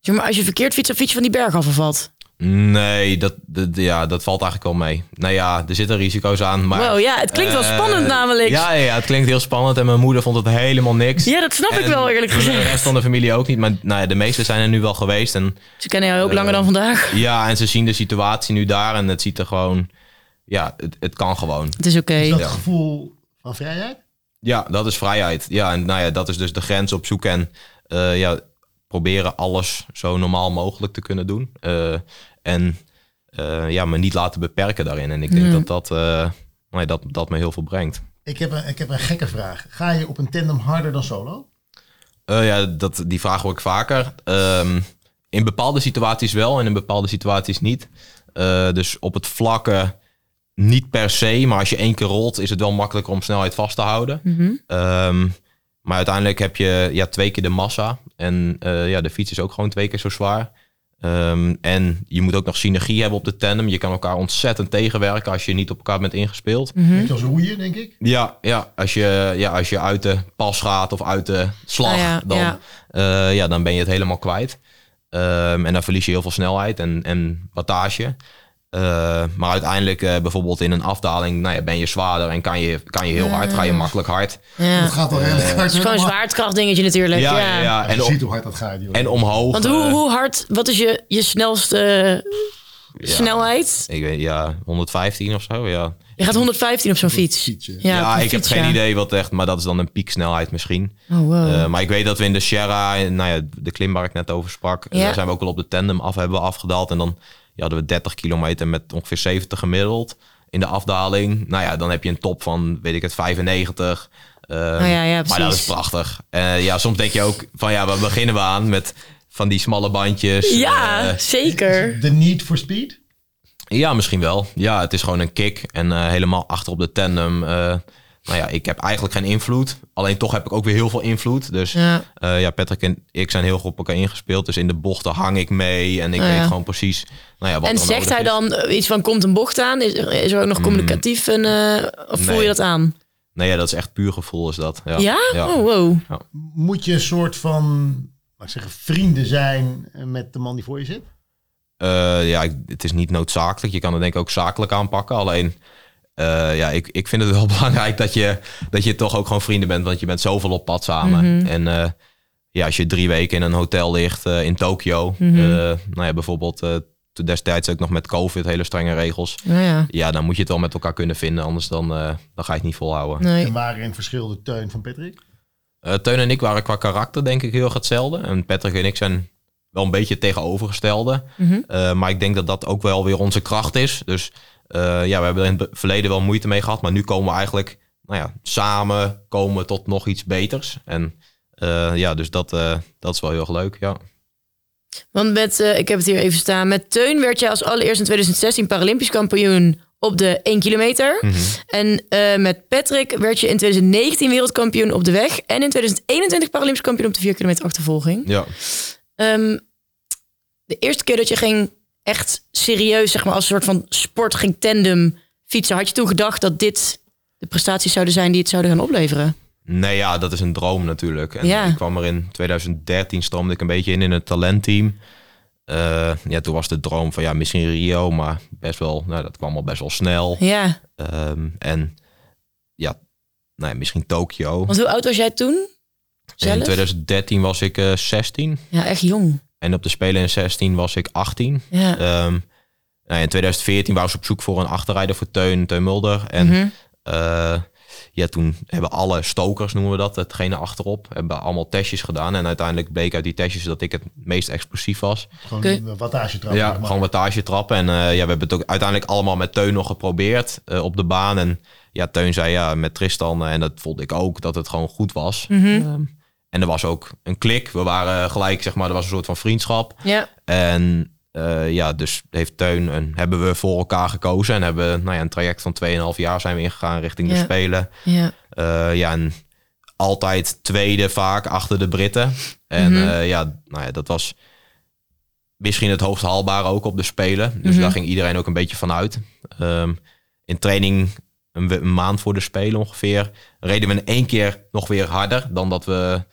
Zeg maar, als je verkeerd fietst, dan fiets je van die berg af of wat? Nee, dat, dat, ja, dat valt eigenlijk wel mee. Nou ja, er zitten risico's aan. Maar, wow, ja, het klinkt wel eh, spannend namelijk. Ja, ja, het klinkt heel spannend. En mijn moeder vond het helemaal niks. Ja, dat snap ik wel eerlijk De gezegd. rest van de familie ook niet. Maar nou ja, de meesten zijn er nu wel geweest. En Ze kennen jou ook Eh, langer dan vandaag. ja, en ze zien de situatie nu daar. En het ziet er gewoon... Ja, het, het kan gewoon. Het is oké. Is dat Ja. gevoel van vrijheid? Ja, dat is vrijheid. Ja, en nou ja, dat is dus de grens op zoek en eh, ja, proberen alles zo normaal mogelijk te kunnen doen. Eh, en eh, ja, me niet laten beperken daarin. En ik denk Ja. dat dat, eh, nee, dat dat me heel veel brengt. Ik heb, een, ik heb een gekke vraag. Ga je op een tandem harder dan solo? Eh, ja, dat, die vraag hoor ik vaker. Ehm, in bepaalde situaties wel en in bepaalde situaties niet. Eh, dus op het vlakke niet per se, maar als je één keer rolt, is het wel makkelijker om snelheid vast te houden. Mhm. Ehm, maar uiteindelijk heb je ja, twee keer de massa. En eh, ja, de fiets is ook gewoon twee keer zo zwaar. Ehm, en je moet ook nog synergie hebben op de tandem. Je kan elkaar ontzettend tegenwerken als je niet op elkaar bent ingespeeld. Mhm. Beetje als roeien, denk ik. Ja, ja, als je, ja, als je uit de pas gaat of uit de slag, Ah ja, dan, ja. ja. ja, dan ben je het helemaal kwijt. Ehm, en dan verlies je heel veel snelheid en, en wattage. Eh, maar uiteindelijk eh, bijvoorbeeld in een afdaling nou ja, ben je zwaarder en kan je, kan je heel hard, ga je makkelijk hard. Ja. Dat gaat wel redelijk hard. Het is gewoon een zwaartekracht dingetje natuurlijk. Ja, Ja, ja, ja. En je ziet hoe hard dat gaat, joh. en omhoog. Want hoe, eh, hoe hard, wat is je, je snelste ja, snelheid? Ik weet, ja, 115 of zo, ja. Je gaat 115 op zo'n fiets. Fietsje. Ja, ik heb fiets, geen ja. idee wat echt, maar dat is dan een pieksnelheid misschien. Oh, wow. Eh, maar ik weet dat we in de Sierra, nou ja, de klim waar ik net over sprak, eh, Ja. daar zijn we ook al op de tandem af hebben we afgedaald. En dan ja, hadden we 30 kilometer met ongeveer 70 gemiddeld in de afdaling. Nou ja, dan heb je een top van, weet ik het, 95. Eh, Nou ja, ja, maar dat is prachtig. Eh, ja, soms denk je ook van ja, waar beginnen we aan met van die smalle bandjes. ja, Eh, zeker. De need for speed? ja, misschien wel. Ja, het is gewoon een kick. En eh, helemaal achter op de tandem. Eh, nou ja, ik heb eigenlijk geen invloed. Alleen toch heb ik ook weer heel veel invloed. Dus Ja. ja, ja Patrick en ik zijn heel goed op elkaar ingespeeld. Dus in de bochten hang ik mee. En ik Oh, weet gewoon precies nou ja, wat En er zegt nodig hij is. dan eh, iets van komt een bocht aan? Is er, is er ook nog communicatief? En, eh, of voel Nee. je dat aan? Nee, ja, dat is echt puur gevoel is dat. Ja? Ja? Oh, wow. Moet je een soort van, laat ik zeggen, vrienden zijn met de man die voor je zit? Eh, ja, ik- het is niet noodzakelijk. Je kan het denk ik ook zakelijk aanpakken. Alleen, eh, ja, ik, ik vind het wel belangrijk dat je, dat je toch ook gewoon vrienden bent. Want je bent zoveel op pad samen. Mhm. En eh, ja, als je drie weken in een hotel ligt eh, in Tokio. Mhm. eh, nou ja, bijvoorbeeld eh, toen destijds ook nog met COVID, hele strenge regels. Nou ja, Ja, dan moet je het wel met elkaar kunnen vinden. Anders dan, eh, dan ga je het niet volhouden. nee. En waarin verschil de teun van Patrick? Eh, Teun en ik waren qua karakter denk ik heel erg hetzelfde. En Patrick en ik zijn wel een beetje het tegenovergestelde. Mhm. Eh, maar ik denk dat dat ook wel weer onze kracht is. Dus ja, we hebben er in het verleden wel moeite mee gehad. Maar nu komen we eigenlijk nou ja, samen komen tot nog iets beters. En eh, ja, dus dat, eh, dat is wel heel erg leuk. Ja. Want met, eh, ik heb het hier even staan. Met Teun werd jij als allereerst in 2016 Paralympisch kampioen op de 1 kilometer. Mhm. En eh, met Patrick werd je in 2019 wereldkampioen op de weg. En in 2021 Paralympisch kampioen op de 4 kilometer achtervolging. ja. Ehm, de eerste keer dat je ging echt serieus, zeg maar, als een soort van sport ging tandem fietsen. Had je toen gedacht dat dit de prestaties zouden zijn die het zouden gaan opleveren? Nee, ja, dat is een droom natuurlijk. En Ja. ik kwam er in 2013, stroomde ik een beetje in in het talentteam. Eh, ja, toen was de droom van ja, misschien Rio, maar best wel, nou, dat kwam al best wel snel. Ja, Ehm, en ja, nou ja, misschien Tokio. want hoe oud was jij toen? In Zelf? 2013 was ik eh 16 Ja, echt jong. En op de Spelen in 16 was ik 18. Ja. Ehm, nou, in 2014 waren ze op zoek voor een achterrijder voor Teun, Teun Mulder. En Mhm. eh, ja, toen hebben alle stokers, noemen we dat, hetgene achterop, hebben allemaal testjes gedaan. En uiteindelijk bleek uit die testjes dat ik het meest explosief was. Gewoon wattage trappen. Ja, gewoon wattage trappen. En eh, ja, we hebben het ook uiteindelijk allemaal met Teun nog geprobeerd eh, op de baan. En ja, Teun zei ja, met Tristan, en dat vond ik ook, dat het gewoon goed was. Mhm. Ehm, en er was ook een klik. We waren gelijk, zeg maar, er was een soort van vriendschap. Ja. En eh, ja, dus heeft Teun en hebben we voor elkaar gekozen. En hebben nou ja, een traject van 2,5 jaar zijn we ingegaan richting de. Spelen. Ja. Eh, ja, en altijd tweede vaak achter de Britten. En Mhm. eh, ja, nou ja, dat was misschien het hoogst haalbare ook op de Spelen. Dus Mhm. daar ging iedereen ook een beetje van uit. Ehm, in training een, een maand voor de Spelen ongeveer reden we in één keer nog weer harder dan dat we,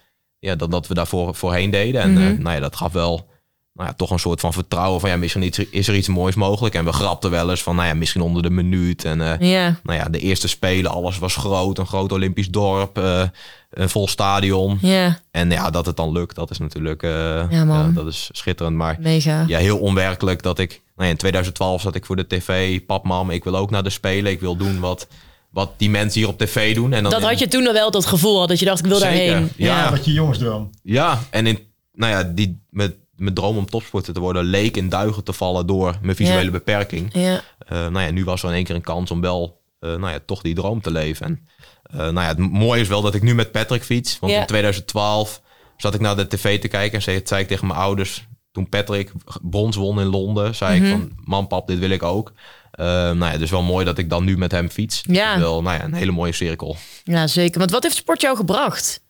ja, dan dat we daarvoor voorheen deden. En eh, nou ja, dat gaf wel nou ja, toch een soort van vertrouwen van ja, misschien iets- is er iets moois mogelijk. En we grapten wel eens van nou ja, misschien onder de minuut. En Ja. nou ja, de eerste spelen, alles was groot. Een groot Olympisch dorp, eh, een vol stadion. Ja. En ja, dat het dan lukt, dat is natuurlijk eh, Ja, man. dat is schitterend. Maar Mega. ja, heel onwerkelijk dat ik... Nou ja, in 2012 zat ik voor de tv. Pap, mam, ik wil ook naar de Spelen. Ik wil doen wat, wat die mensen hier op tv doen. En dan Dat had je toen al wel dat gevoel had dat je dacht ik wil Zeker. daarheen. Ja. Ja, wat je jongensdroom. Ja, en in, nou ja, die, met, mijn droom om topsporter te worden... leek in duigen te vallen door mijn visuele Ja. beperking. Ja. Eh, nou ja, nu was er in één keer een kans om wel eh, nou ja, toch die droom te leven. En eh, nou ja, het mooie is wel dat ik nu met Patrick fiets. Want Ja. in 2012 zat ik naar de tv te kijken en zei, zei ik tegen mijn ouders... toen Patrick brons won in Londen, zei Mhm. ik van... man, pap, dit wil ik ook. Eh, nou ja, dus wel mooi dat ik dan nu met hem fiets. Ja. Wel, nou ja, een hele mooie cirkel. ja, zeker. Want wat heeft sport jou gebracht?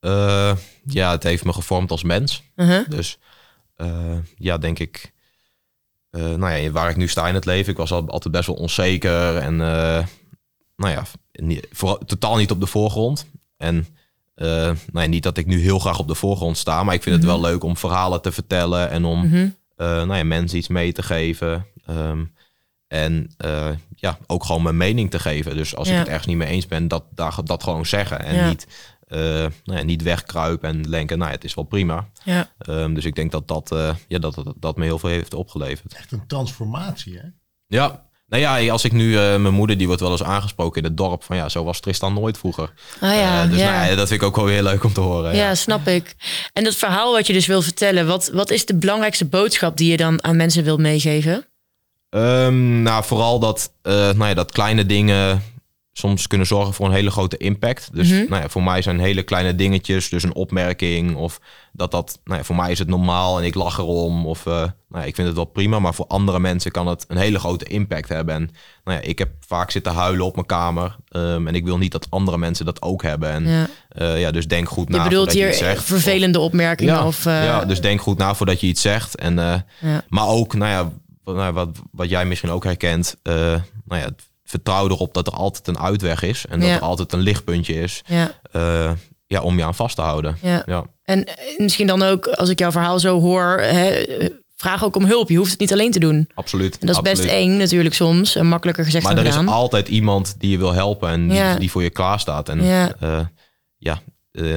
Eh, ja, het heeft me gevormd als mens. Uh-huh. Dus eh, ja, denk ik. eh, nou ja, waar ik nu sta in het leven. Ik was al, altijd best wel onzeker. En nou ja, niet, vooral, totaal niet op de voorgrond. En nou ja, niet dat ik nu heel graag op de voorgrond sta. Maar ik vind het wel leuk om verhalen te vertellen. En om Mhm. nou ja, mensen iets mee te geven. Ehm, en eh, ja, ook gewoon mijn mening te geven. Dus als Ja. ik het ergens niet mee eens ben, dat, daar, dat gewoon zeggen. En Ja. niet, eh, nou ja, niet wegkruipen en denken, nou ja, het is wel prima. Ja. Ehm, dus ik denk dat dat, eh, ja, dat, dat, dat me heel veel heeft opgeleverd. Echt een transformatie, hè? Ja, nou ja, als ik nu, eh, mijn moeder die wordt wel eens aangesproken in het dorp van ja, zo was Tristan nooit vroeger. Ah ja, dus ja. nou ja, dat vind ik ook wel heel leuk om te horen. Ja, snap ik. En dat verhaal wat je dus wil vertellen, wat, wat is de belangrijkste boodschap die je dan aan mensen wilt meegeven? Ehm, nou, vooral dat, eh, nou ja, dat kleine dingen soms kunnen zorgen voor een hele grote impact. Dus Mhm. nou ja, voor mij zijn hele kleine dingetjes, dus een opmerking of dat dat, nou ja, voor mij is het normaal en ik lach erom of eh, nou ja, ik vind het wel prima, maar voor andere mensen kan het een hele grote impact hebben. En nou ja, ik heb vaak zitten huilen op mijn kamer ehm, en ik wil niet dat andere mensen dat ook hebben. En Ja. eh, ja, dus denk goed Je na bedoelt voordat je hier iets zegt. vervelende opmerkingen Ja, of... ja, dus denk goed na voordat je iets zegt. En. Maar ook, nou ja, nou, wat, wat jij misschien ook herkent. eh, nou ja, vertrouw erop dat er altijd een uitweg is. En dat Ja. er altijd een lichtpuntje is. ja, eh, ja, om je aan vast te houden. ja. Ja, En eh, misschien dan ook, als ik jouw verhaal zo hoor, hè, vraag ook om hulp. Je hoeft het niet alleen te doen. absoluut. En dat is best eng natuurlijk soms. En makkelijker gezegd Maar dan er is altijd iemand die je wil helpen en die, die voor je klaar staat. En Ja. ja, ja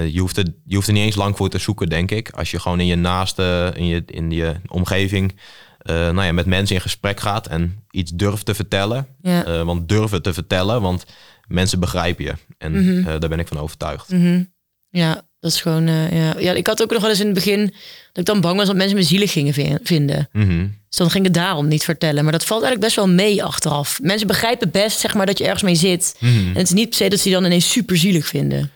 je, hoeft er, je hoeft er niet eens lang voor te zoeken, denk ik. Als je gewoon in je naaste, in je, in je omgeving, eh, nou ja, met mensen in gesprek gaat en iets durft te vertellen. Ja. Eh, want durven te vertellen, want mensen begrijpen je. En Mhm. eh, daar ben ik van overtuigd. Mhm. Ja, dat is gewoon... ja. ja, ik had ook nog wel eens in het begin... dat ik dan bang was dat mensen me zielig gingen vi- vinden. Mhm. Dus dan ging ik het daarom niet vertellen. Maar dat valt eigenlijk best wel mee achteraf. Mensen begrijpen best zeg maar, dat je ergens mee zit. Mhm. En het is niet per se dat ze je dan ineens super zielig vinden.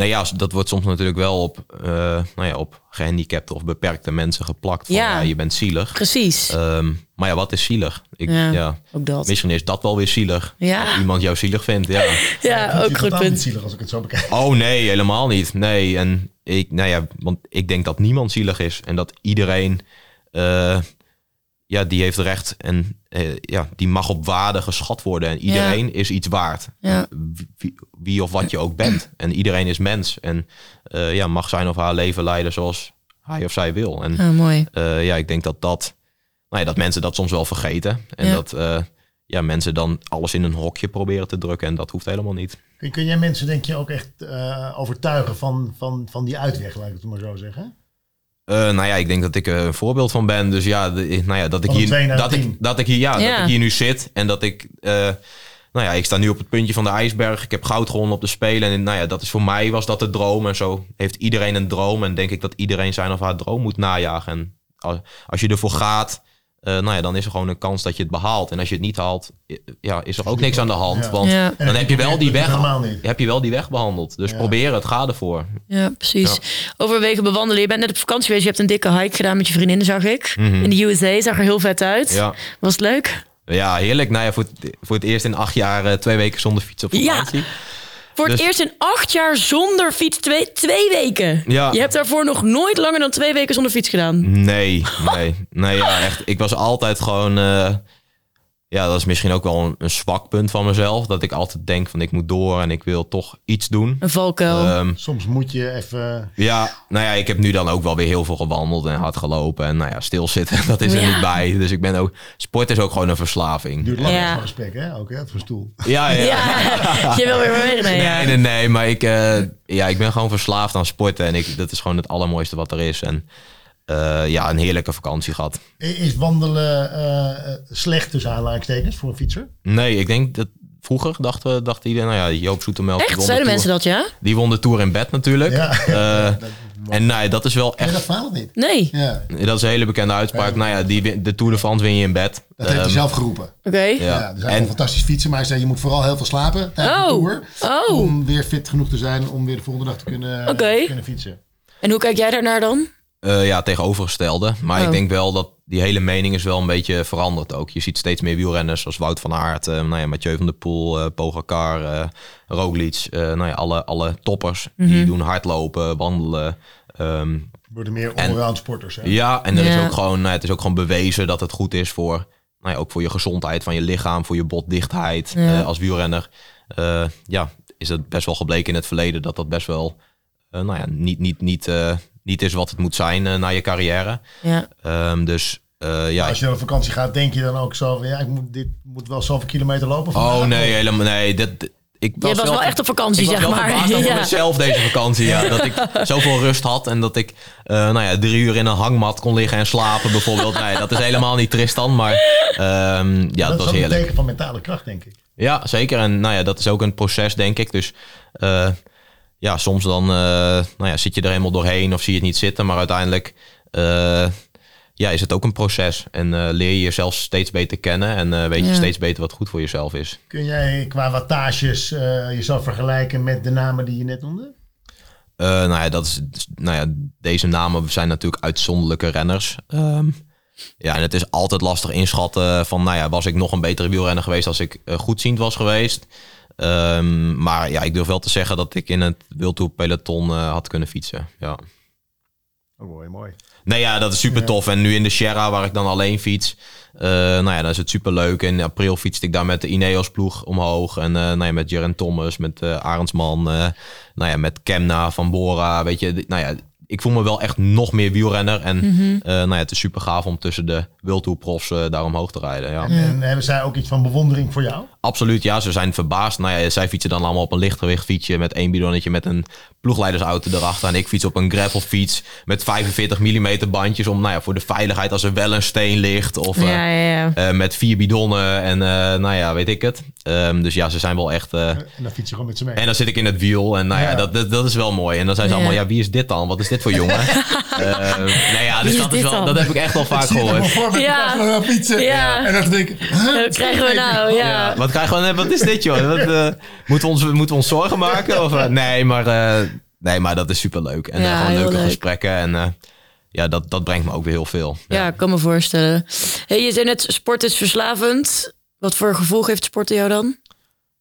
Nou ja, dat wordt soms natuurlijk wel op, eh, nou ja, op gehandicapte of beperkte mensen geplakt. Van, Ja. ja. je bent zielig. Precies, Ehm, maar ja, wat is zielig? Ik, Ja. ja. ook dat. Misschien is dat wel weer zielig. Ja. Dat iemand jou zielig vindt, ja. Ja, ook goed punt. zielig als ik het zo bekijk. Oh nee, helemaal niet. Nee, en ik, nou ja, want ik denk dat niemand zielig is. En dat iedereen, eh, ja, die heeft recht en eh, ja, die mag op waarde geschat worden. En iedereen is iets waard. Ja. Wie, wie of wat je ook bent. En iedereen is mens. En eh, ja, mag zijn of haar leven leiden zoals hij of zij wil. En mooi. eh, ja, ik denk dat dat, nou ja, dat mensen dat soms wel vergeten. En Ja. dat eh, ja, mensen dan alles in een hokje proberen te drukken. En dat hoeft helemaal niet. Kun, kun jij mensen, denk je, ook echt eh, overtuigen van, van, van die uitweg, laat ik het maar zo zeggen? Eh, nou ja, ik denk dat ik er een voorbeeld van ben. Dus ja, de- nou ja dat, ik hier, dat, ik, dat ik hier, ja, Ja. dat ik hier nu zit en dat ik, eh, nou ja, ik sta nu op het puntje van de ijsberg. Ik heb goud gewonnen op de Spelen. En nou ja, dat is voor mij was dat de droom. En zo heeft iedereen een droom. En denk ik dat iedereen zijn of haar droom moet najagen. En als, als je ervoor gaat, eh, nou ja, dan is er gewoon een kans dat je het behaalt. En als je het niet haalt, ja, is er ook niks aan de hand. Ja. Want Ja. Dan heb je wel die weg, heb je wel die weg behandeld. Dus Ja. probeer het, ga ervoor. Ja, precies. Overwegen bewandelen. Je bent net op vakantie geweest. Je hebt een dikke hike gedaan met je vriendinnen, zag ik. In de USA zag er heel vet uit. Mhm. Ja. Was het leuk? Ja, heerlijk. Nou ja, voor, het, voor het eerst in acht jaar eh, twee weken zonder fiets op Ja. vakantie. Voor het Dus- eerst in acht jaar zonder fiets. Twee, twee weken. Ja. Je hebt daarvoor nog nooit langer dan twee weken zonder fiets gedaan. Nee, nee. Nee, ja, echt. Ik was altijd gewoon... eh, ja, dat is misschien ook wel een, een zwak punt van mezelf. Dat ik altijd denk van ik moet door en ik wil toch iets doen. Een valkuil. Ehm, Soms moet je even... ja, nou ja, ik heb nu dan ook wel weer heel veel gewandeld en hard gelopen. En nou ja, stilzitten, dat is er Ja. niet bij. Dus ik ben ook... Sport is ook gewoon een verslaving. Duurt lang Ja. gesprek, hè? Ook, hè? Voor stoel. Ja, ja. ja, je wil weer mee. Nee, ja. Nee, nee, nee, maar ik, eh, ja, ik ben gewoon verslaafd aan sporten. En ik, dat is gewoon het allermooiste wat er is. En eh, ja, een heerlijke vakantie gehad. Is wandelen eh, eh, slecht tussen aanhalingstekens voor een fietser? Nee, ik denk dat vroeger dachten, dacht iedereen, nou ja, Joop Zoetemelk. die Echt? Zeiden mensen dat, ja? Die won de Tour in bed natuurlijk. Ja. Eh, en nee, dat is wel dat echt, verhaal of niet? Nee. Ja, dat is een hele bekende uitspraak. Nou ja, die, de Tour de France win je in bed. dat heeft hij Ehm, zelf geroepen. Oké. Ja. Ja, er zijn En- fantastisch fietsen, maar hij zei je moet vooral heel veel slapen tijdens de Oh. tour. Oh. Om weer fit genoeg te zijn om weer de volgende dag te kunnen, Oké. kunnen fietsen. En hoe kijk jij daarnaar dan? Eh, ja, tegenovergestelde. Maar Oh. ik denk wel dat die hele mening is wel een beetje veranderd ook. Je ziet steeds meer wielrenners zoals Wout van Aert, eh, nou ja, Mathieu van der Poel, eh Pogacar, eh Roglic. eh, nou ja, alle, alle toppers Mhm. die doen hardlopen, wandelen. Ehm, Worden meer allround sporters. Hè? ja, en er Ja. is ook gewoon, nou, het is ook gewoon bewezen dat het goed is voor, nou ja, ook voor je gezondheid van je lichaam, voor je botdichtheid Ja. eh, als wielrenner. Eh, ja, is het best wel gebleken in het verleden dat dat best wel, nou ja, niet, niet, niet, eh, niet is wat het moet zijn eh, na je carrière. Ja. Ehm, dus eh, ja, Als je op vakantie gaat, denk je dan ook zo van ja, ik moet, dit moet wel zoveel kilometer lopen. vandaag? Oh nee, helemaal nee. Dit, dit- ik Je was wel echt op vakantie, ik was zeg wel maar. over Ja. mezelf deze vakantie. Ja. Dat ik zoveel rust had en dat ik eh, nou ja, drie uur in een hangmat kon liggen en slapen bijvoorbeeld. Nee, dat is helemaal niet Tristan, maar ehm, ja, dat dat is was ook een heerlijk. teken van mentale kracht, denk ik. Ja, zeker. En nou ja, dat is ook een proces, denk ik. Dus eh, ja, soms dan eh, nou ja, zit je er helemaal doorheen of zie je het niet zitten. Maar uiteindelijk eh, ja, is het ook een proces. En eh, leer je jezelf steeds beter kennen en eh, weet je steeds beter wat goed voor jezelf is. Kun jij qua wattages eh, jezelf vergelijken met de namen die je net noemde? Eh, nou ja, dat is, nou ja, deze namen zijn natuurlijk uitzonderlijke renners. Ehm, ja, en het is altijd lastig inschatten van, nou ja, was ik nog een betere wielrenner geweest als ik goedziend was geweest. Ehm, maar ja, ik durf wel te zeggen dat ik in het World Tour peloton eh, had kunnen fietsen. Ja. Oh, mooi, mooi. Nee, ja, dat is super tof. En nu in de Sierra, waar ik dan alleen fiets, eh, nou ja, dan is het super leuk. In april fietste ik daar met de Ineos ploeg omhoog. En eh, nou ja, met Jaren Thomas, met eh Arendsman, nou ja, met Kemna van Bora. Weet je, nou ja, ik voel me wel echt nog meer wielrenner. En eh, nou ja, het is super gaaf om tussen de World Tour profs eh, daar omhoog te rijden. Ja. En, en hebben zij ook iets van bewondering voor jou? Absoluut, ja. Ze zijn verbaasd. Nou ja, zij fietsen dan allemaal op een lichtgewicht fietsje met één bidonnetje met een ploegleidersauto erachter. En ik fiets op een gravelfiets met 45 mm bandjes om, nou ja, voor de veiligheid als er wel een steen ligt. Of eh, Ja, ja, ja. eh, met vier bidonnen en eh, nou ja, weet ik het. Ehm, dus ja, ze zijn wel echt... eh, En dan fiets je gewoon met ze mee. en dan zit ik in het wiel en nou ja, Ja. Dat, dat, dat is wel mooi. En dan zijn ze Ja. allemaal, ja, wie is dit dan? Wat is dit voor jongen? Eh nou ja, dus is dat, is wel, dan? dat heb ik echt al vaak gehoord. voor met Ja. fietsen. Ja. En dan denk ik, huh? Wat krijgen we nou? Ja. Ja, wat krijgen we? Wat is dit, joh? Wat, eh, moeten, we ons, moeten we ons zorgen maken? Of, eh, nee, maar, eh, nee, maar dat is superleuk. En eh, Ja, gewoon leuke leuk. gesprekken. En eh, ja, dat, dat brengt me ook weer heel veel. Ja, ik kan me voorstellen. Hey, je zei net, sport is verslavend. Wat voor gevolg heeft sporten jou dan?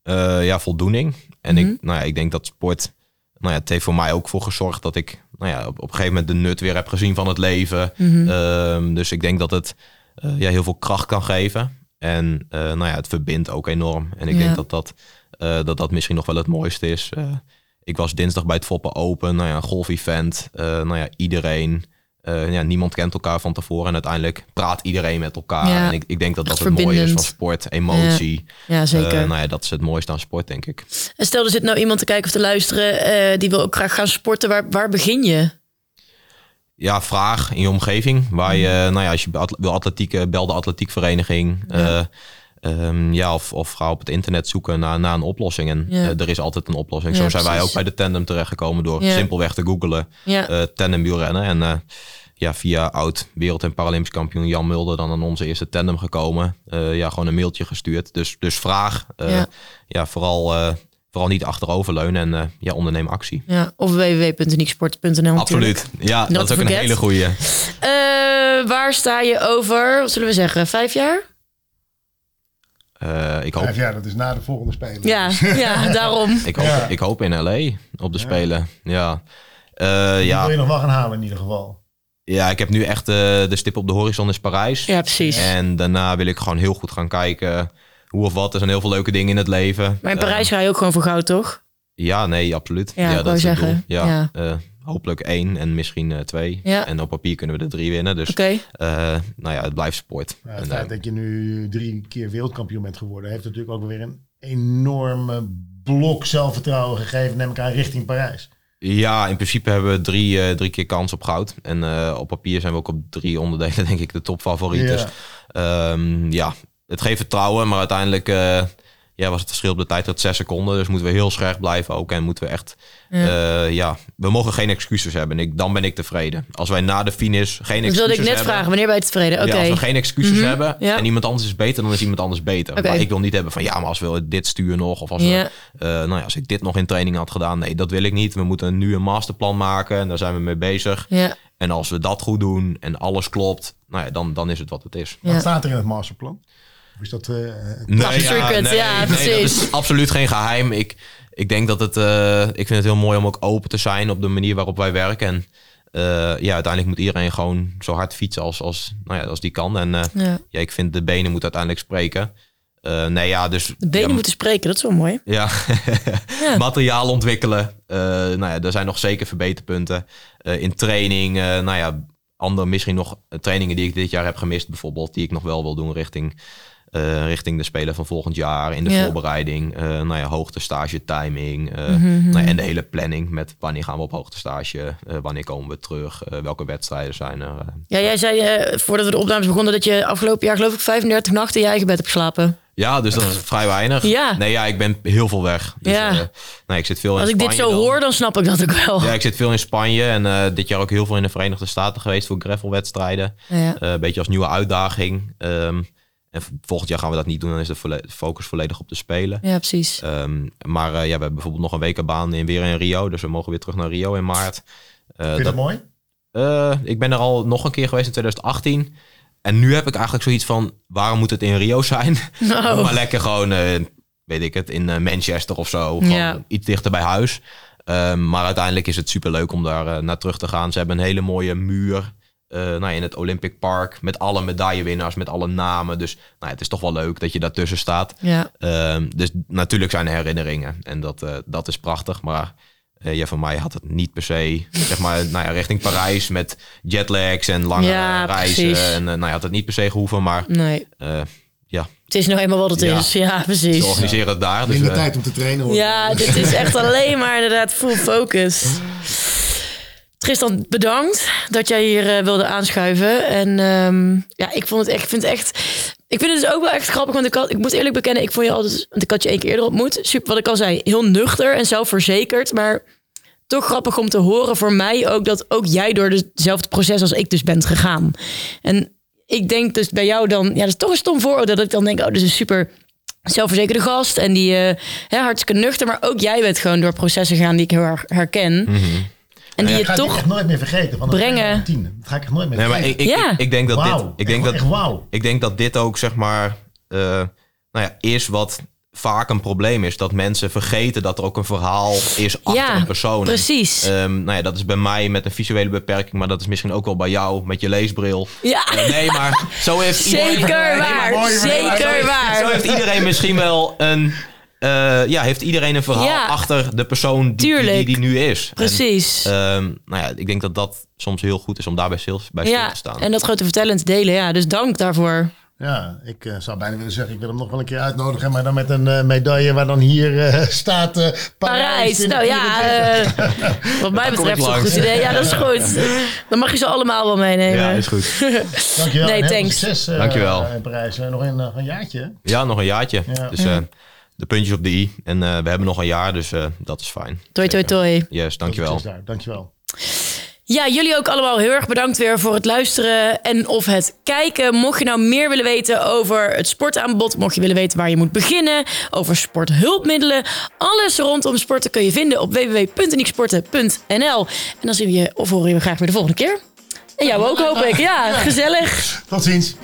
Eh, ja, voldoening. En Mhm. ik, nou ja, ik denk dat sport... Nou ja, het heeft voor mij ook voor gezorgd dat ik nou ja, op, op een gegeven moment de nut weer heb gezien van het leven. Mhm. Ehm, dus ik denk dat het eh, ja, heel veel kracht kan geven. En eh, nou ja, het verbindt ook enorm. En ik Ja. denk dat dat, dat dat misschien nog wel het mooiste is. Ik was dinsdag bij het Foppen Open, nou ja, een golfevent. Nou ja, iedereen, eh, ja, niemand kent elkaar van tevoren. En uiteindelijk praat iedereen met elkaar. Ja, en ik, ik denk dat dat het mooie is van sport, emotie. Ja, zeker. Eh, nou ja, dat is het mooiste aan sport, denk ik. En stel, er zit nou iemand te kijken of te luisteren... eh, die wil ook graag gaan sporten. Waar, waar begin je? Ja, vraag in je omgeving. Waar je, Mhm. nou ja, als je wil atletieken, bel de atletiekvereniging. Eh, ehm, ja, of, of ga op het internet zoeken naar, naar een oplossing. En Ja. eh, er is altijd een oplossing. Ja, Zo zijn wij ook bij de tandem terechtgekomen door Ja. simpelweg te googelen. Ja. eh tandemwielrennen. En eh, ja, via oud wereld- en Paralympisch kampioen Jan Mulder dan aan onze eerste tandem gekomen. Ja, gewoon een mailtje gestuurd. Dus, dus vraag. Ja. vooral, vooral niet achteroverleunen en ja, onderneem actie. ja. Of www.unieksport.nl Absoluut. Ja, Not dat is ook een hele goeie. Eh, waar sta je over, wat zullen we zeggen, vijf jaar? Eh, ik, hoop, Vijf jaar, dat is na de volgende speler. Ja, ja daarom. ik, hoop, Ja. ik hoop in LA op de Spelen. Ja. Eh, Die ja. wil je nog wel gaan halen in ieder geval. ja, ik heb nu echt eh, de stip op de horizon is Parijs. Ja, precies. En daarna wil ik gewoon heel goed gaan kijken hoe of wat. Er zijn heel veel leuke dingen in het leven. Maar in Parijs ga je ook gewoon voor goud, toch? Ja, nee, absoluut. Ja, dat is het zeggen. doel. Ja, Ja. eh, hopelijk één en misschien eh, twee. Ja. En op papier kunnen we er drie winnen. Dus eh, nou ja, het blijft sport. Ja, het En, feit eh, dat je nu drie keer wereldkampioen bent geworden, heeft natuurlijk ook weer een enorme blok zelfvertrouwen gegeven, neem ik aan, richting Parijs. ja, in principe hebben we drie, eh, drie keer kans op goud. En eh, op papier zijn we ook op drie onderdelen denk ik de topfavoriet. Ja. Dus ehm, ja, het geeft vertrouwen. Maar uiteindelijk eh, ja, was het verschil op de tijd tot zes seconden. Dus moeten we heel scherp blijven ook. En moeten we echt... Ja. Ja, ja we mogen geen excuses hebben. En ik, dan ben ik tevreden. Als wij na de finish geen Dat excuses wilde ik net hebben... vragen. Wanneer ben je tevreden? Oké. Ja, als we geen excuses Mhm, hebben ja. en iemand anders is beter, dan is iemand anders beter. Oké. Maar ik wil niet hebben van ja, maar als we dit stuur nog of als, we, Ja. eh, nou ja, als ik dit nog in training had gedaan, nee, dat wil ik niet. We moeten nu een masterplan maken en daar zijn we mee bezig. Ja. En als we dat goed doen en alles klopt, nou ja, dan, dan is het wat het is. Wat staat er in het masterplan? Of is dat... eh, Top secret, ja, dat precies. is absoluut geen geheim. Ik, ik denk dat het, eh, ik vind het heel mooi om ook open te zijn op de manier waarop wij werken. En eh, ja, uiteindelijk moet iedereen gewoon zo hard fietsen als, als, nou ja, als die kan. En eh, Ja. ja, ik vind de benen moeten uiteindelijk spreken. Eh, nee, ja, dus De benen ja, moeten spreken, dat is wel mooi. ja. Ja. materiaal ontwikkelen. Eh, nou ja, er zijn nog zeker verbeterpunten Eh, in training. eh, nou ja, andere misschien nog trainingen die ik dit jaar heb gemist, bijvoorbeeld, die ik nog wel wil doen richting, eh, richting de spelen van volgend jaar in de Ja. voorbereiding. Eh, nou ja, hoogte stage, timing eh, Mhm, nou ja, en de hele planning met wanneer gaan we op hoogte stage, eh, wanneer komen we terug, welke wedstrijden zijn er. Ja, jij zei voordat we de opnames begonnen dat je afgelopen jaar geloof ik 35 nachten in je eigen bed hebt geslapen. Ja, dus dat is vrij weinig. Ja. Nee, ja, ik ben heel veel weg. Dus, Ja. nou, ik zit veel in Als ik dit zo dan. hoor, dan snap ik dat ook wel. Ja, ik zit veel in Spanje en dit jaar ook heel veel in de Verenigde Staten geweest voor gravelwedstrijden. Ja. Een beetje als nieuwe uitdaging. Ehm, en volgend jaar gaan we dat niet doen, dan is de volle- focus volledig op de Spelen. Ja, precies. Ehm, maar eh, ja, we hebben bijvoorbeeld nog een wekenbaan in, weer in Rio, dus we mogen weer terug naar Rio in maart. Eh, vind je dat mooi? eh, ik ben er al nog een keer geweest in 2018. En nu heb ik eigenlijk zoiets van, waarom moet het in Rio zijn? Oh. maar lekker gewoon, eh, weet ik het, in Manchester of zo. Gewoon Ja. iets dichter bij huis. Ehm, maar uiteindelijk is het superleuk om daar naar terug te gaan. Ze hebben een hele mooie muur eh, nou, ja, in het Olympic Park. Met alle medaillewinnaars, met alle namen. Dus nou, ja, het is toch wel leuk dat je daartussen staat. Ja. Ehm, dus natuurlijk zijn er herinneringen. En dat, eh, dat is prachtig. Maar eh, ja, voor mij had het niet per se, zeg maar, nou ja, richting Parijs met jetlags en lange Ja, reizen. precies. En nou ja, had het niet per se gehoeven. Maar Nee. eh, ja, Het is nou eenmaal wat het Ja. is. Ja, precies. ze organiseren het daar. Dus, Minder tijd om te trainen. hoor. Ja, dit is echt alleen maar inderdaad full focus. Tristan, bedankt dat jij hier eh, wilde aanschuiven. En ehm, ja, ik vond het echt, ik vind het echt. Ik vind het dus ook wel echt grappig, want ik, had, ik moet eerlijk bekennen, ik vond je altijd, want ik had je één keer eerder ontmoet. Super, wat ik al zei, heel nuchter en zelfverzekerd, maar toch grappig om te horen voor mij ook dat ook jij door hetzelfde proces als ik dus bent gegaan. En ik denk dus bij jou dan, ja, dat is toch een stom vooroordeel dat ik dan denk, oh, dit is een super zelfverzekerde gast en die eh hè, hartstikke nuchter, maar ook jij bent gewoon door processen gegaan die ik heel erg herken. En die Ik je ga toch echt nooit meer vergeten. Van brengen. 2010. Dat ga ik echt nooit meer Nee, maar vergeten. ik, ik, Ja. ik, ik denk dat dit, ik denk Echt- dat, echt wauw. ik denk dat dit ook zeg maar, eh, nou ja, is wat vaak een probleem is. Dat mensen vergeten dat er ook een verhaal is achter Ja, een persoon. Precies. ehm, nou ja, dat is bij mij met een visuele beperking, maar dat is misschien ook wel bij jou met je leesbril. Ja, Eh, nee, maar zo heeft iedereen. zeker Nee, maar waar. Zeker Zo waar. heeft iedereen misschien wel een. Eh, ja, heeft iedereen een verhaal Ja. achter de persoon die, die, Tuurlijk. die, die nu is. En, Precies. ehm, nou ja, ik denk dat dat soms heel goed is om daarbij stil, bij stil Ja, te staan. en dat grote vertellend delen. Ja, dus dank daarvoor. Ja, ik eh, zou bijna willen zeggen, ik wil hem nog wel een keer uitnodigen, maar dan met een eh, medaille waar dan hier staat Parijs. Parijs. Nou ja, 2024. eh, wat mij betreft is een goed idee. Ja, dat is goed. Dan mag je ze allemaal wel meenemen. Ja, is goed. Dankjewel. Nee, thanks. Succes Dankjewel. in Parijs. Nog een, een jaartje. Ja, nog een jaartje. Ja. Dus eh, de puntjes op de i. En eh, we hebben nog een jaar, dus eh, dat is fijn. Toi, toi, toi. Yes, dankjewel. Daar. Dankjewel. Ja, jullie ook allemaal heel erg bedankt weer voor het luisteren en of het kijken. Mocht je nou meer willen weten over het sportaanbod, mocht je willen weten waar je moet beginnen, over sporthulpmiddelen, alles rondom sporten kun je vinden op www.unieksporten.nl. En dan zien we je of horen we je graag weer de volgende keer. En jou ook hoop ik. Ja, gezellig. Tot ziens.